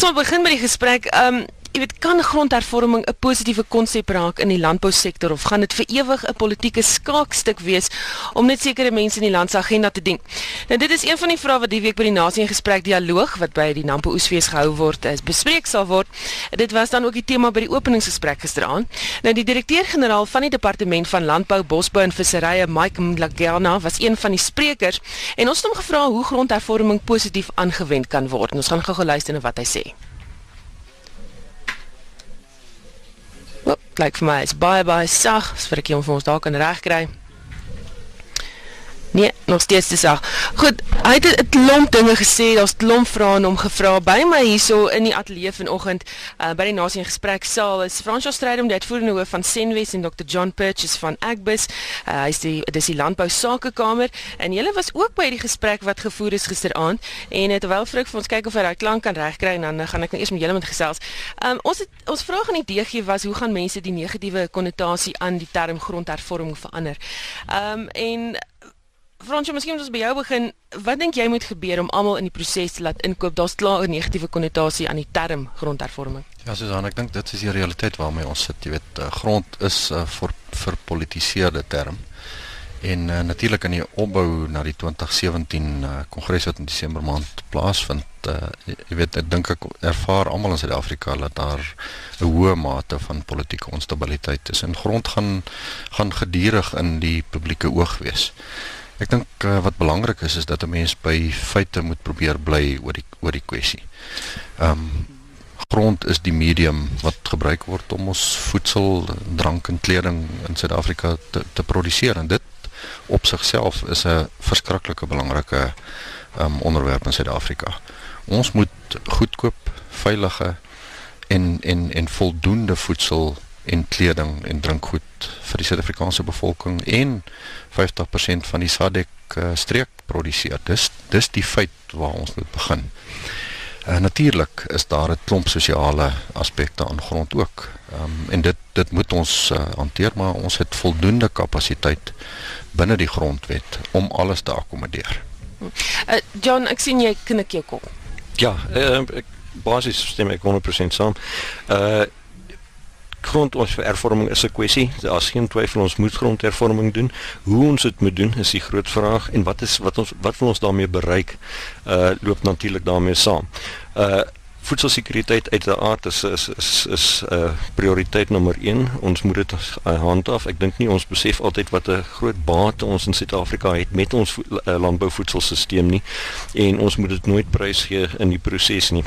sal begin met die gesprek. Ehm um, jy weet kan grondhervorming 'n positiewe konsep raak in die landbousektor of gaan dit vir ewig 'n politieke skaakstuk wees om net sekere mense in die land se agenda te dien? Nou dit is een van die vrae wat die week by die Nasie in gesprek dialoog wat by die Nampo Oesfees gehou word is bespreek sal word. Dit was dan ook die tema by die openingsgesprek gisteraand. Nou die direkteur-generaal van die departement van landbou, bosbou en visserye, Mike Mlagana, was een van die sprekers en ons het hom gevra hoe grondhervorming positief aangewend kan word. En ons gaan gou-gou luister na wat hy sê. Lyk vir my is baie baie sag, as vir ek hom vir ons daar kan regkry. Nee, nog steeds te sag. Goed, hy het 'n klomp dinge gesê, daar's klomp vrae aan hom gevra by my hierso in die ateljee vanoggend uh, by die nasie in gesprek saal is Fransjo Strydom, die uitvoerende hoof van Senwes en Dr John Purchase van Agbus. Uh, hy is die dis die landbou sakekamer en hulle was ook by die gesprek wat gevoer is gisteraand en het wel vrek vir ons kyk of hy daai klank kan regkry en dan gaan ek nou eers met julle met gesels. Um, ons het, ons vraag aan die DG was hoe gaan mense die negatiewe konnotasie aan die term grondhervorming verander? Ehm um, en Fransjo, miskien moet ons by jou begin. Wat dink jy moet gebeur om almal in die proses te laat inkoop? Daar's klaar 'n negatiewe konnotasie aan die term grondhervorming. Ja, Susan, ek dink dit is die realiteit waarmee ons sit. Jy weet, uh, grond is 'n uh, vir verpolitiseerde term. En uh, natuurlik in die opbou na die 2017 uh, kongres wat in Desember maand plaasvind, uh, jy weet, ek dink ek ervaar almal in Suid-Afrika dat daar 'n hoë mate van politieke onstabiliteit is. En grond gaan gaan gedurig in die publieke oog wees. Ek dink uh, wat belangrik is is dat 'n mens by feite moet probeer bly oor die oor die kwessie. Ehm um, grond is die medium wat gebruik word om ons voedsel, drank en kleding in Suid-Afrika te te produseer en dit op sigself is 'n verskriklike belangrike ehm um, onderwerp in Suid-Afrika. Ons moet goedkoop, veilige en en en voldoende voedsel en kleding en drinkgoed vir die Suid-Afrikaanse bevolking en 50% van die SADC uh, streek produseer. Dis dis die feit waar ons moet begin. Uh, Natuurlik is daar 'n klomp sosiale aspekte aan grond ook. Um, en dit dit moet ons uh, hanteer maar ons het voldoende kapasiteit binne die grondwet om alles te akkommodeer. Uh, John, ek sien jy knik jou kop. Ja, uh, ek basies stem ek 100% saam. Uh grond ons hervorming is 'n kwessie. Daar's geen twyfel ons moet grondhervorming doen. Hoe ons dit moet doen is die groot vraag en wat is wat ons wat wil ons daarmee bereik? Uh loop natuurlik daarmee saam. Uh voedselsekuriteit uit die aard is is is is 'n uh, prioriteit nommer 1. Ons moet dit uh, handhaaf. Ek dink nie ons besef altyd wat 'n groot baat ons in Suid-Afrika het met ons uh, landbouvoedselstelsel nie en ons moet dit nooit prysgee in die proses nie.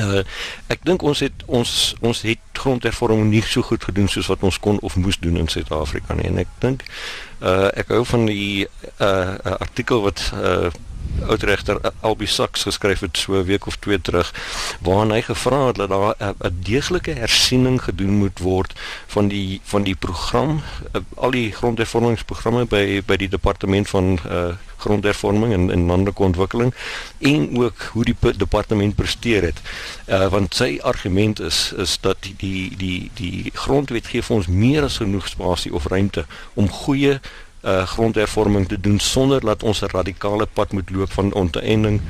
Uh ek dink ons het ons ons het grondhervorming nie so goed gedoen soos wat ons kon of moes doen in Suid-Afrika nie. En ek dink uh ek hou van die uh artikel wat uh oudregter Albie Sachs geskryf het so 'n week of twee terug waarin hy gevra het dat daar 'n deeglike hersiening gedoen moet word van die van die program al die grondhervormingsprogramme by by die departement van uh grondhervorming en en landelike ontwikkeling en ook hoe die departement presteer het. Uh want sy argument is is dat die die die die grondwet gee vir ons meer as genoeg spasie of ruimte om goeie uh grondhervorming te doen sonder dat ons 'n radikale pad moet loop van onteiening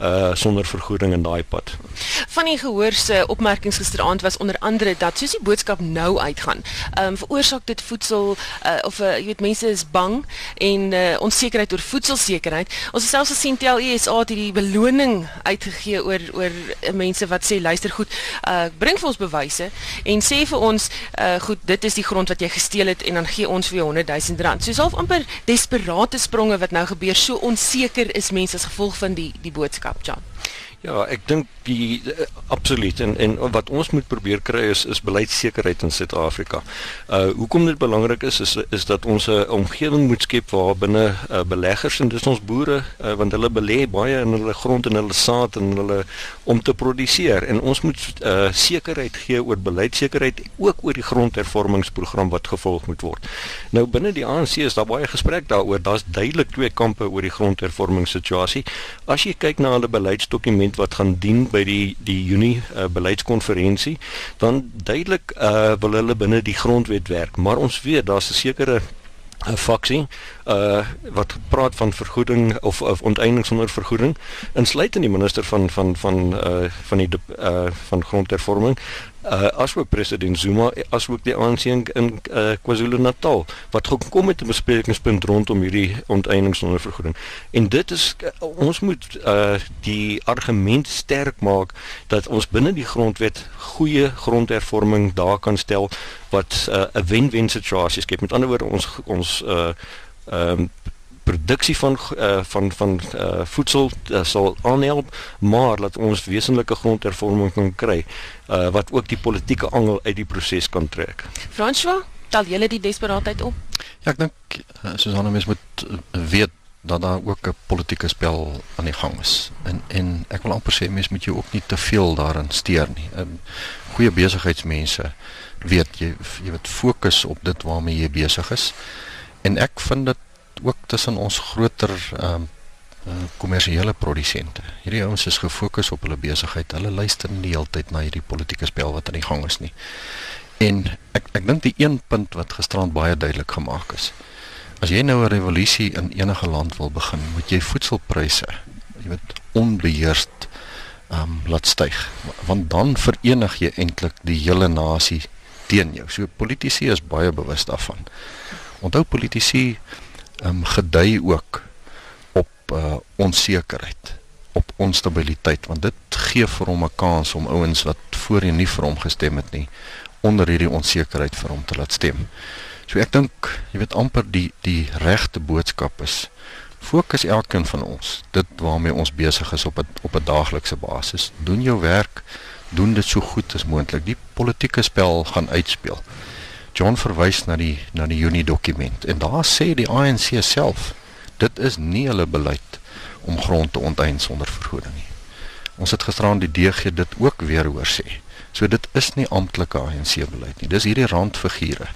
uh sonder vergoeding in daai pad. Van die gehoor se opmerkings gisteraand was onder andere dat soos die boodskap nou uitgaan, ehm um, veroorsaak dit voedsel uh of uh, jy weet mense is bang en uh onsekerheid oor voedselsekerheid. Ons het selfs gesien tel ESA het hierdie beloning uitgegee oor oor mense wat sê luister goed, uh bring vir ons bewyse en sê vir ons uh goed, dit is die grond wat jy gesteel het en dan gee ons vir jou 100 000 rand. So self amper desperate spronge wat nou gebeur, so onseker is mense as gevolg van die die boodskap wetenskap, John? Ja, ek dink die uh, absoluut en en wat ons moet probeer kry is is beleidsekerheid in Suid-Afrika. Uh hoekom dit belangrik is is is dat ons 'n omgewing moet skep waar binne uh, beleggers en dis ons boere uh, want hulle belê baie in hulle grond en hulle saad en hulle om te produseer en ons moet uh sekerheid gee oor beleidsekerheid ook oor die grondhervormingsprogram wat gevolg moet word. Nou binne die ANC is daar baie gesprek daaroor. Daar's duidelik twee kampe oor die grondhervormingssituasie. As jy kyk na hulle beleidsdokument wat gaan dien by die die Junie uh, beleidskonferensie, dan duidelik uh, wil hulle binne die grondwet werk, maar ons weet daar's 'n sekere 'n faksie uh wat praat van vergoeding of of onteiening sonder vergoeding. Insluitend die minister van van van uh van die uh van grondhervorming uh asook president Zuma asook die ANC in, in uh, KwaZulu-Natal wat gekom het 'n besprekingspunt rondom hierdie onteiening sonder vergoeding. En dit is uh, ons moet uh die argument sterk maak dat ons binne die grondwet goeie grondhervorming daar kan stel wat 'n uh, wen-wen situasie skep. Met ander woorde ons ons uh ehm um, produksie van uh, van van uh, voedsel uh, sal aanhelp maar laat ons wesenlike grondhervorming kan kry uh, wat ook die politieke angel uit die proses kan trek. François, tel julle die desperaatheid op? Ja, ek dink soos ander mense moet weet dat daar ook 'n politieke spel aan die gang is. En en ek wil amper sê mense moet jou ook nie te veel daarin steur nie. 'n um, Goeie besigheidsmense weet jy jy moet fokus op dit waarmee jy besig is. En ek vind dit ook tussen ons groter ehm um, kommersiële produsente. Hierdie ouens is gefokus op hulle besigheid. Hulle luister nie die hele tyd na hierdie politieke spel wat aan die gang is nie. En ek ek dink die een punt wat gisterand baie duidelik gemaak is. As jy nou 'n revolusie in enige land wil begin, moet jy voedselpryse, jy weet, onbeheerst ehm um, laat styg. Want dan verenig jy eintlik die hele nasie teen jou. So politici is baie bewus daarvan. Onthou politici um, gedui ook op uh, onsekerheid, op onstabiliteit want dit gee vir hom 'n kans om ouens wat voorheen nie vir hom gestem het nie onder hierdie onsekerheid vir hom te laat stem. So ek dink, jy weet amper die die regte boodskap is fokus elkeen van ons dit waarmee ons besig is op 'n op 'n daaglikse basis. Doen jou werk, doen dit so goed as moontlik. Die politieke spel gaan uitspeel. John verwys na die na die Junie dokument en daar sê die ANC self dit is nie hulle beleid om grond te onteien sonder vergoeding nie. Ons het gisteraan die DG dit ook weer hoor sê. So dit is nie amptelike ANC beleid nie. Dis hierdie randfigure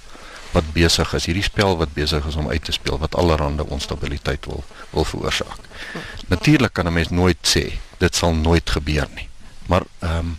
wat besig is, hierdie spel wat besig is om uit te speel wat allerhande onstabiliteit wil wil veroorsaak. Natuurlik kan 'n mens nooit sê dit sal nooit gebeur nie. Maar ehm um,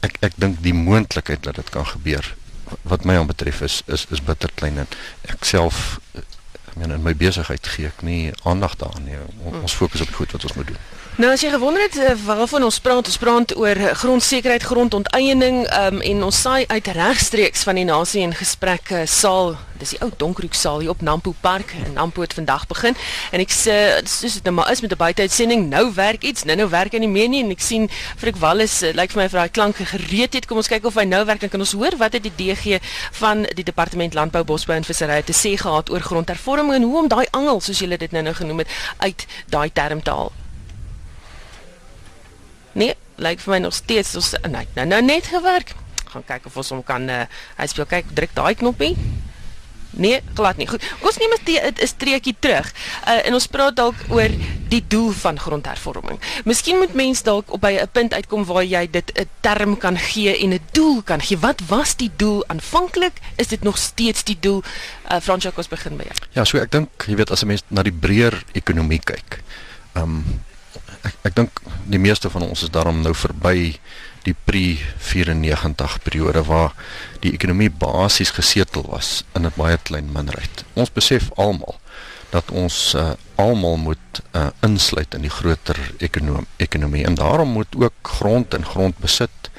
ek ek dink die moontlikheid dat dit kan gebeur wat my aanbetref is is is bitter klein en ek self ek meen in my besigheid gee ek nie aandag daaraan nie. Ons fokus op goed wat ons moet doen. Nou as jy gewonder het uh, waarvan ons praat, ons praat oor grondsekerheid, grondonteiening um, en ons saai uit regstreeks van die nasie in gesprek uh, saal. Dis die ou Donkerhoek saal hier op Nampo Park in Nampo het vandag begin en ek sê soos dit nou maar is met 'n buiteuitsending, nou werk iets, nou nou werk hy nie meer nie en ek sien Frik Wallis lyk vir my vir daai klanke gereed het. Kom ons kyk of hy nou werk en kan ons hoor wat het die DG van die Departement Landbou, Bosbou en Visserry te sê gehad oor grondhervorming en hoe om daai angel soos julle dit nou nou genoem het uit daai term te haal. Nee, lyk vir my nog steeds ons nee, nou nou net gewerk. Gaan kyk of ons hom kan uh, hy speel kyk druk daai knoppie. Nee, glad nie. Goed. Kom ons neem 'n streekie terug. Uh, en ons praat dalk oor die doel van grondhervorming. Miskien moet mens dalk op by 'n punt uitkom waar jy dit 'n term kan gee en 'n doel kan gee. Wat was die doel aanvanklik? Is dit nog steeds die doel? Uh Fransjo, kom ons begin by jou. Ja, so ek dink jy weet as 'n mens na die breër ekonomie kyk. Ehm um, ek ek dink die meeste van ons is daarom nou verby die pre-94 periode waar die ekonomie basies gesetel was in 'n baie klein minderheid. Ons besef almal dat ons uh, almal moet uh, insluit in die groter ekonom ekonomie en daarom moet ook grond en grondbesit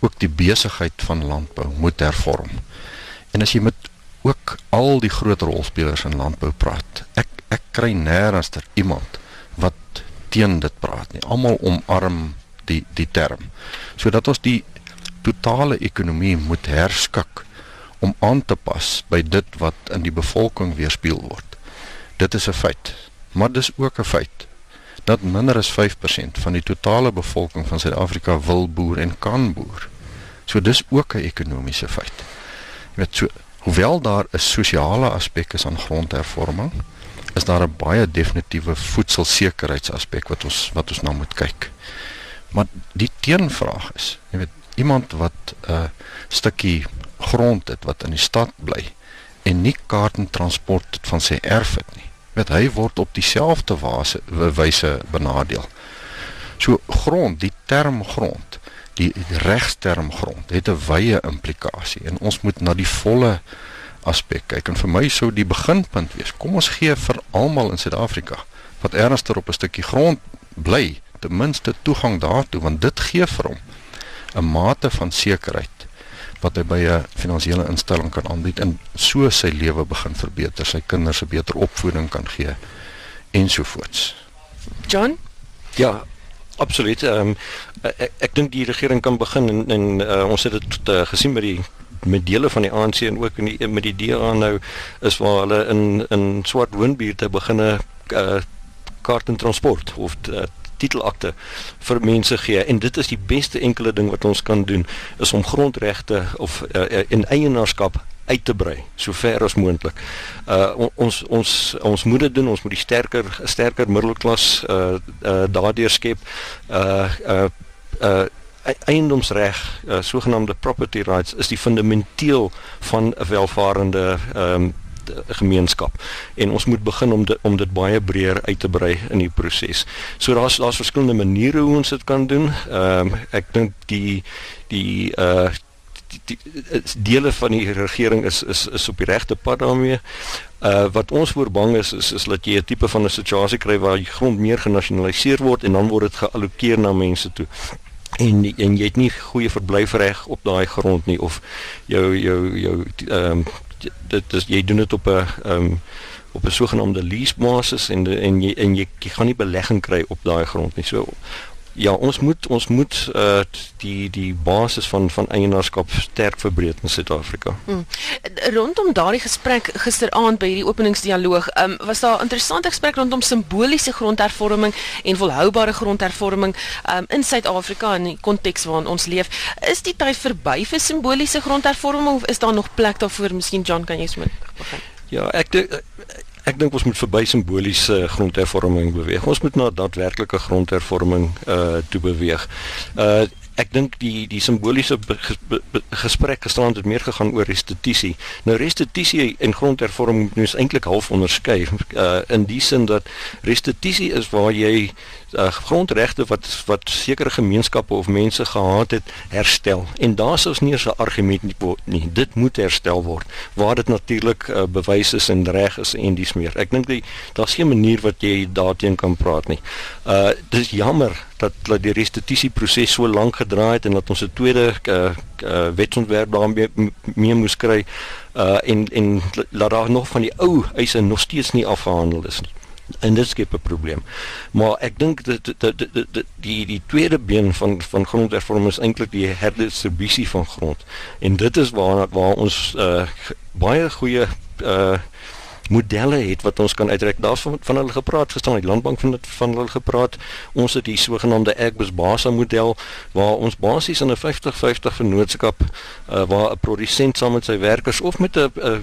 ook die besigheid van landbou moet hervorm. En as jy met ook al die groot rolspelers in landbou praat, ek ek kry nêrens ter iemand teen dit praat nie. Almal omarm die die term. Sodat ons die totale ekonomie moet herskik om aan te pas by dit wat in die bevolking weerspieël word. Dit is 'n feit. Maar dis ook 'n feit dat minder as 5% van die totale bevolking van Suid-Afrika wil boer en kan boer. So dis ook 'n ekonomiese feit. Jy weet so hoewel daar 'n sosiale aspek is aan grondhervorming, is daar 'n baie definitiewe voedselsekerheidsaspek wat ons wat ons na moet kyk. Maar die teenvraag is, jy weet, iemand wat 'n uh, stukkie grond het wat in die stad bly en nie kaart en transport van sy erf het nie. Weet hy word op dieselfde wyse benadeel. So grond, die term grond, die regsterm grond het 'n wye implikasie en ons moet na die volle aspek kyk en vir my sou die beginpunt wees kom ons gee vir almal in Suid-Afrika wat ernstig op 'n stukkie grond bly ten minste toegang daartoe want dit gee vir hom 'n mate van sekerheid wat hy by 'n finansiële instelling kan aanbied en so sy lewe begin verbeter, sy kinders 'n beter opvoeding kan gee ensovoorts. John? Ja, absoluut. Ehm um, ek, ek dink die regering kan begin en, en uh, ons het dit uh, gesien by die met dele van die ANC en ook in die met die DA nou is waar hulle in in swart woonbuurte beginne uh, kaart en transport of uh, titelakte vir mense gee en dit is die beste enkele ding wat ons kan doen is om grondregte of uh, in eienaarskap uit te brei so ver as moontlik. Uh ons ons ons moet dit doen, ons moet die sterker sterker middelklas uh uh daardeur skep. Uh uh uh eiendomsreg, uh, sogenaamde property rights is die fundamenteel van 'n welvarende um, gemeenskap en ons moet begin om dit om dit baie breër uit te brei in die proses. So daar's daar's verskillende maniere hoe ons dit kan doen. Ehm um, ek dink die die uh die, die dele van die regering is is is op die regte pad daarmee. Uh wat ons voor bang is is is dat jy 'n tipe van 'n situasie kry waar die grond meer genasionaliseer word en dan word dit geallokeer na mense toe en en jy het nie goeie verblyfreg op daai grond nie of jou jou jou ehm um, dit is jy doen dit op 'n ehm um, op 'n sogenaamde lease basis en de, en jy en jy, jy gaan nie belegging kry op daai grond nie. So ja, ons moet ons moet uh, die die basis van van eienaarskap sterk verbreek in Suid-Afrika. Hmm. Rondom daardie gesprek gisteraand by hierdie openingsdialoog, um, was daar 'n interessante gesprek rondom simboliese grondhervorming en volhoubare grondhervorming um, in Suid-Afrika in die konteks waarin ons leef. Is die tyd verby vir simboliese grondhervorming of is daar nog plek daarvoor? Miskien John kan jy sommer begin. Ja, ek Ek dink ons moet verby simboliese grondhervorming beweeg. Ons moet na daadwerklike grondhervorming uh toe beweeg. Uh ek dink die die simboliese gesprek gisterand het meer gegaan oor restituisie. Nou restituisie en grondhervorming moet mens eintlik half onderskei uh in die sin dat restituisie is waar jy uh, grondregte wat wat sekere gemeenskappe of mense gehad het herstel. En daar's ons nie 'n argument nie, nie. Dit moet herstel word waar dit natuurlik uh, bewys is en reg is en dis meer. Ek dink daar's geen manier wat jy daarteen kan praat nie. Uh dis jammer dat dat die restituisie proses so lank gedraai het en dat ons 'n tweede uh, uh, wetsontwerp daarmee mee moes kry uh en en laat daar nog van die ou eise nog steeds nie afgehandel is nie en dit skep 'n probleem. Maar ek dink dat die die die tweede been van van grondhervorming is eintlik die herdistribusie van grond. En dit is waar waar ons uh, baie goeie uh, modelle het wat ons kan uitreik. Daar's van, van hulle gepraat gestaan, die landbank van dit van hulle gepraat. Ons het die sogenaamde Agbus Basa model waar ons basies in 'n 50-50 vennootskap uh, waar 'n produsent saam met sy werkers of met 'n 'n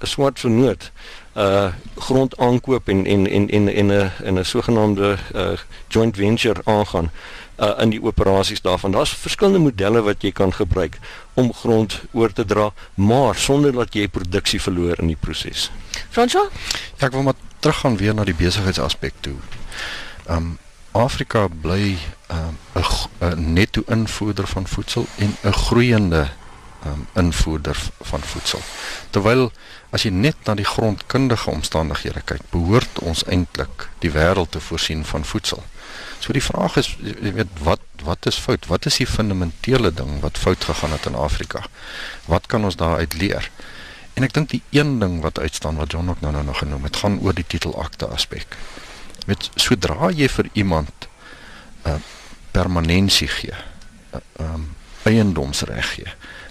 'n swart vennoot uh grond aankoop en en en en en 'n in 'n sogenaamde uh joint venture aangaan uh in die operasies daarvan. Daar's verskillende modelle wat jy kan gebruik om grond oor te dra, maar sonder dat jy produksie verloor in die proses. Fransjo? Ja, ek wil maar teruggaan weer na die besigheidsaspek toe. Um Afrika bly um 'n netto invoerder van voedsel en 'n groeiende um invoerder van voedsel. Terwyl as jy net na die grondkundige omstandighede kyk, behoort ons eintlik die wêreld te voorsien van voedsel. So die vraag is, jy weet, wat wat is fout? Wat is die fundamentele ding wat fout gegaan het in Afrika? Wat kan ons daaruit leer? En ek dink die een ding wat uitstaan wat John ook nou nou nog genoem het, gaan oor die titelakte aspek. Met sodra jy vir iemand 'n uh, permanensie gee, 'n uh, um, eiendomsreg gee,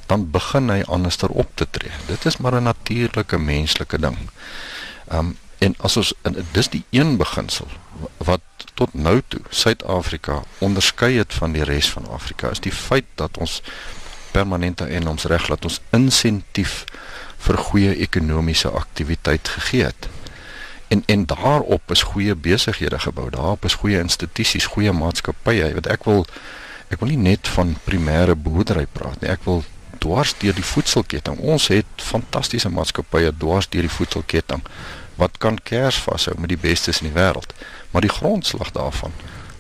dan begin hy anderster op te tree. Dit is maar 'n natuurlike menslike ding. Ehm um, en as ons en dis die een beginsel wat tot nou toe Suid-Afrika onderskei het van die res van Afrika is die feit dat ons permanente eiendomsreg laat ons insentief vir goeie ekonomiese aktiwiteit gegee het. En en daarop is goeie besighede gebou. Daarop is goeie institusies, goeie maatskappye. Wat ek wil ek wil nie net van primêre boerdery praat nie. Ek wil dwars deur die voedselketting. Ons het fantastiese maatskappye dwars deur die voedselketting wat kan kers vashou met die bestes in die wêreld. Maar die grondslag daarvan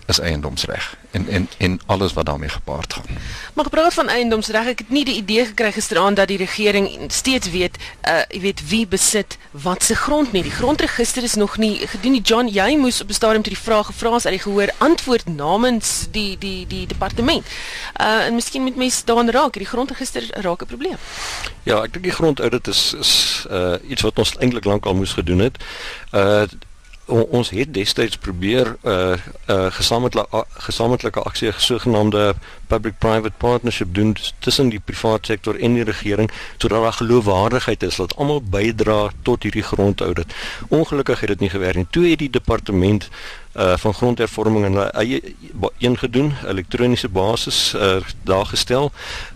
is eiendomsreg en en en alles wat daarmee gepaard gaan. Maar gepraat van eiendomsreg, ek het nie die idee gekry gisteraand dat die regering steeds weet, uh jy weet wie besit wat se grond nie. Die grondregister is nog nie gedoen nie. John, jy moes op 'n stadium toe die vraag gevra as uit die gehoor antwoord namens die die die departement. Uh en miskien moet mense daaraan raak, die grondregister raak 'n probleem. Ja, ek dink die grondaudit is is uh iets wat ons eintlik lankal moes gedoen het. Uh on, ons het destyds probeer 'n uh, uh, gesamentlike gesamentlike aksie gesogenaamde public private partnership doen tussen die private sektor en die regering sodat daar geloofwaardigheid is dat almal bydra tot hierdie grondaudit. Ongelukkig het dit nie gewerk nie. Toe het die departement uh van grondhervorming en eie een gedoen, elektroniese basis uh daar gestel.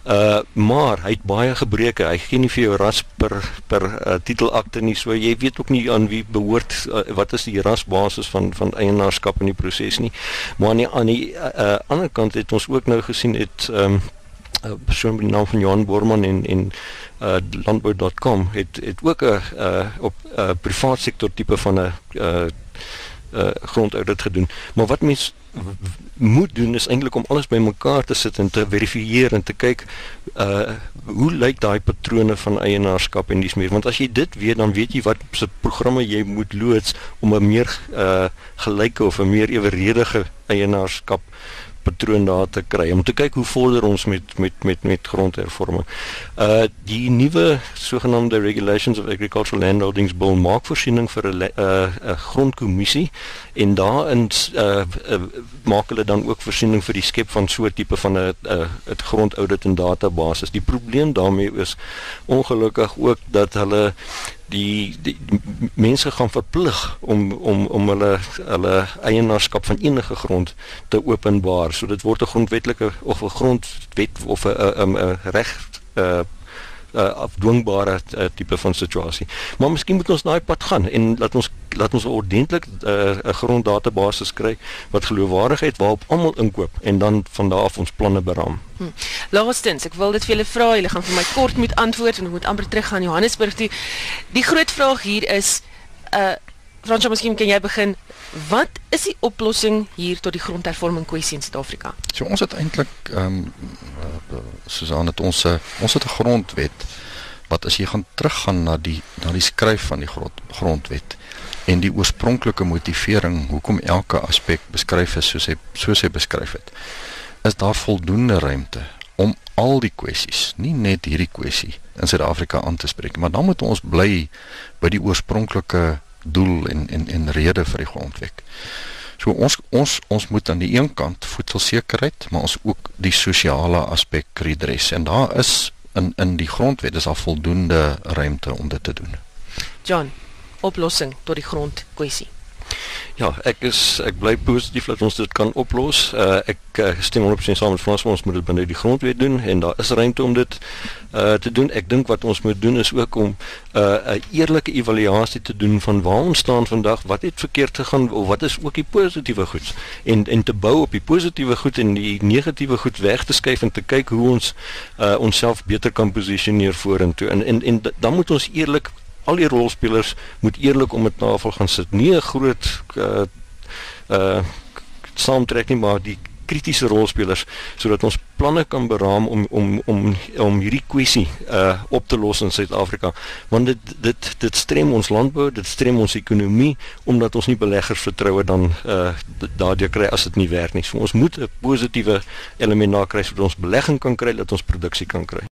Uh maar hy het baie gebreke. Hy gee nie vir jou ras per per uh, titelakte nie. So jy weet ook nie aan wie behoort uh, wat is die rasbasis van van eienaarskap in die proses nie. Maar aan die aan die uh, ander kant het ons ook nou gesien het um 'n persoon met die naam van Johan Borman en en uh landbou.com het het ook 'n uh op 'n uh, privaat sektor tipe van 'n uh uh, grondaudit gedoen. Maar wat mens moet doen is eintlik om alles bymekaar te sit en te verifieer en te kyk uh hoe lyk daai patrone van eienaarskap en dis meer want as jy dit weet dan weet jy wat se programme jy moet loods om 'n meer uh gelyke of 'n meer eweredige eienaarskap patroon daar te kry om te kyk hoe vorder ons met met met met grondhervorming. Uh die nuwe sogenaamde Regulations of Agricultural Landholdings Bill maak voorsiening vir 'n uh, 'n grondkommissie en daarin uh, uh maak hulle dan ook voorsiening vir die skep van so 'n tipe van 'n 'n 'n grondaudit en database. Die probleem daarmee is ongelukkig ook dat hulle die, die, die mense gaan verplig om om om hulle hulle eienaarskap van enige grond te openbaar. So dit word 'n grondwetlike of 'n grondwet of 'n 'n reg uh uh, afdwingbare uh, tipe van situasie. Maar miskien moet ons daai pad gaan en laat ons laat ons ordentlik 'n uh, gronddatabase kry wat geloofwaardigheid waarop almal inkoop en dan van daar af ons planne beraam. Hm. Laastens, ek wil dit vir julle vra, julle gaan vir my kort moet antwoord en ek moet amper terug gaan Johannesburg toe. Die groot vraag hier is uh Fransjo, miskien kan jy begin. Wat is die oplossing hier tot die grondhervorming kwessie in Suid-Afrika? So ons het eintlik ehm um, Susan het ons ons het 'n grondwet wat as jy gaan teruggaan na die na die skryf van die grond, grondwet en die oorspronklike motivering hoekom elke aspek beskryf is soos hy soos hy beskryf het is daar voldoende ruimte om al die kwessies, nie net hierdie kwessie in Suid-Afrika aan te spreek, maar dan moet ons bly by die oorspronklike doel en en en rede vir die grondwet. So ons ons ons moet aan die een kant voedselsekerheid, maar ons ook die sosiale aspek redres en daar is in in die grondwet is al voldoende ruimte om dit te doen. John, oplossing tot die grondkwessie. Ja, ek is ek bly positief dat ons dit kan oplos. Uh, ek uh, stem 100% saam met Frans, ons moet dit binne die grondwet doen en daar is ruimte om dit uh, te doen. Ek dink wat ons moet doen is ook om 'n uh, eerlike evaluasie te doen van waar ons staan vandag, wat het verkeerd gegaan of wat is ook die positiewe goed en en te bou op die positiewe goed en die negatiewe goed weg te skuif en te kyk hoe ons uh, onsself beter kan posisioneer vorentoe. En en en dan moet ons eerlik al die rolspelers moet eerlik om 'n tafel gaan sit. Nie 'n groot uh uh saamtrek nie, maar die kritiese rolspelers sodat ons planne kan beraam om om om om hierdie kwessie uh op te los in Suid-Afrika. Want dit dit dit strem ons landbou, dit strem ons ekonomie omdat ons nie beleggers vertroue dan uh daardeur kry as dit nie werk nie. So ons moet 'n positiewe element na kry sodat ons belegging kan kry, dat ons produksie kan kry.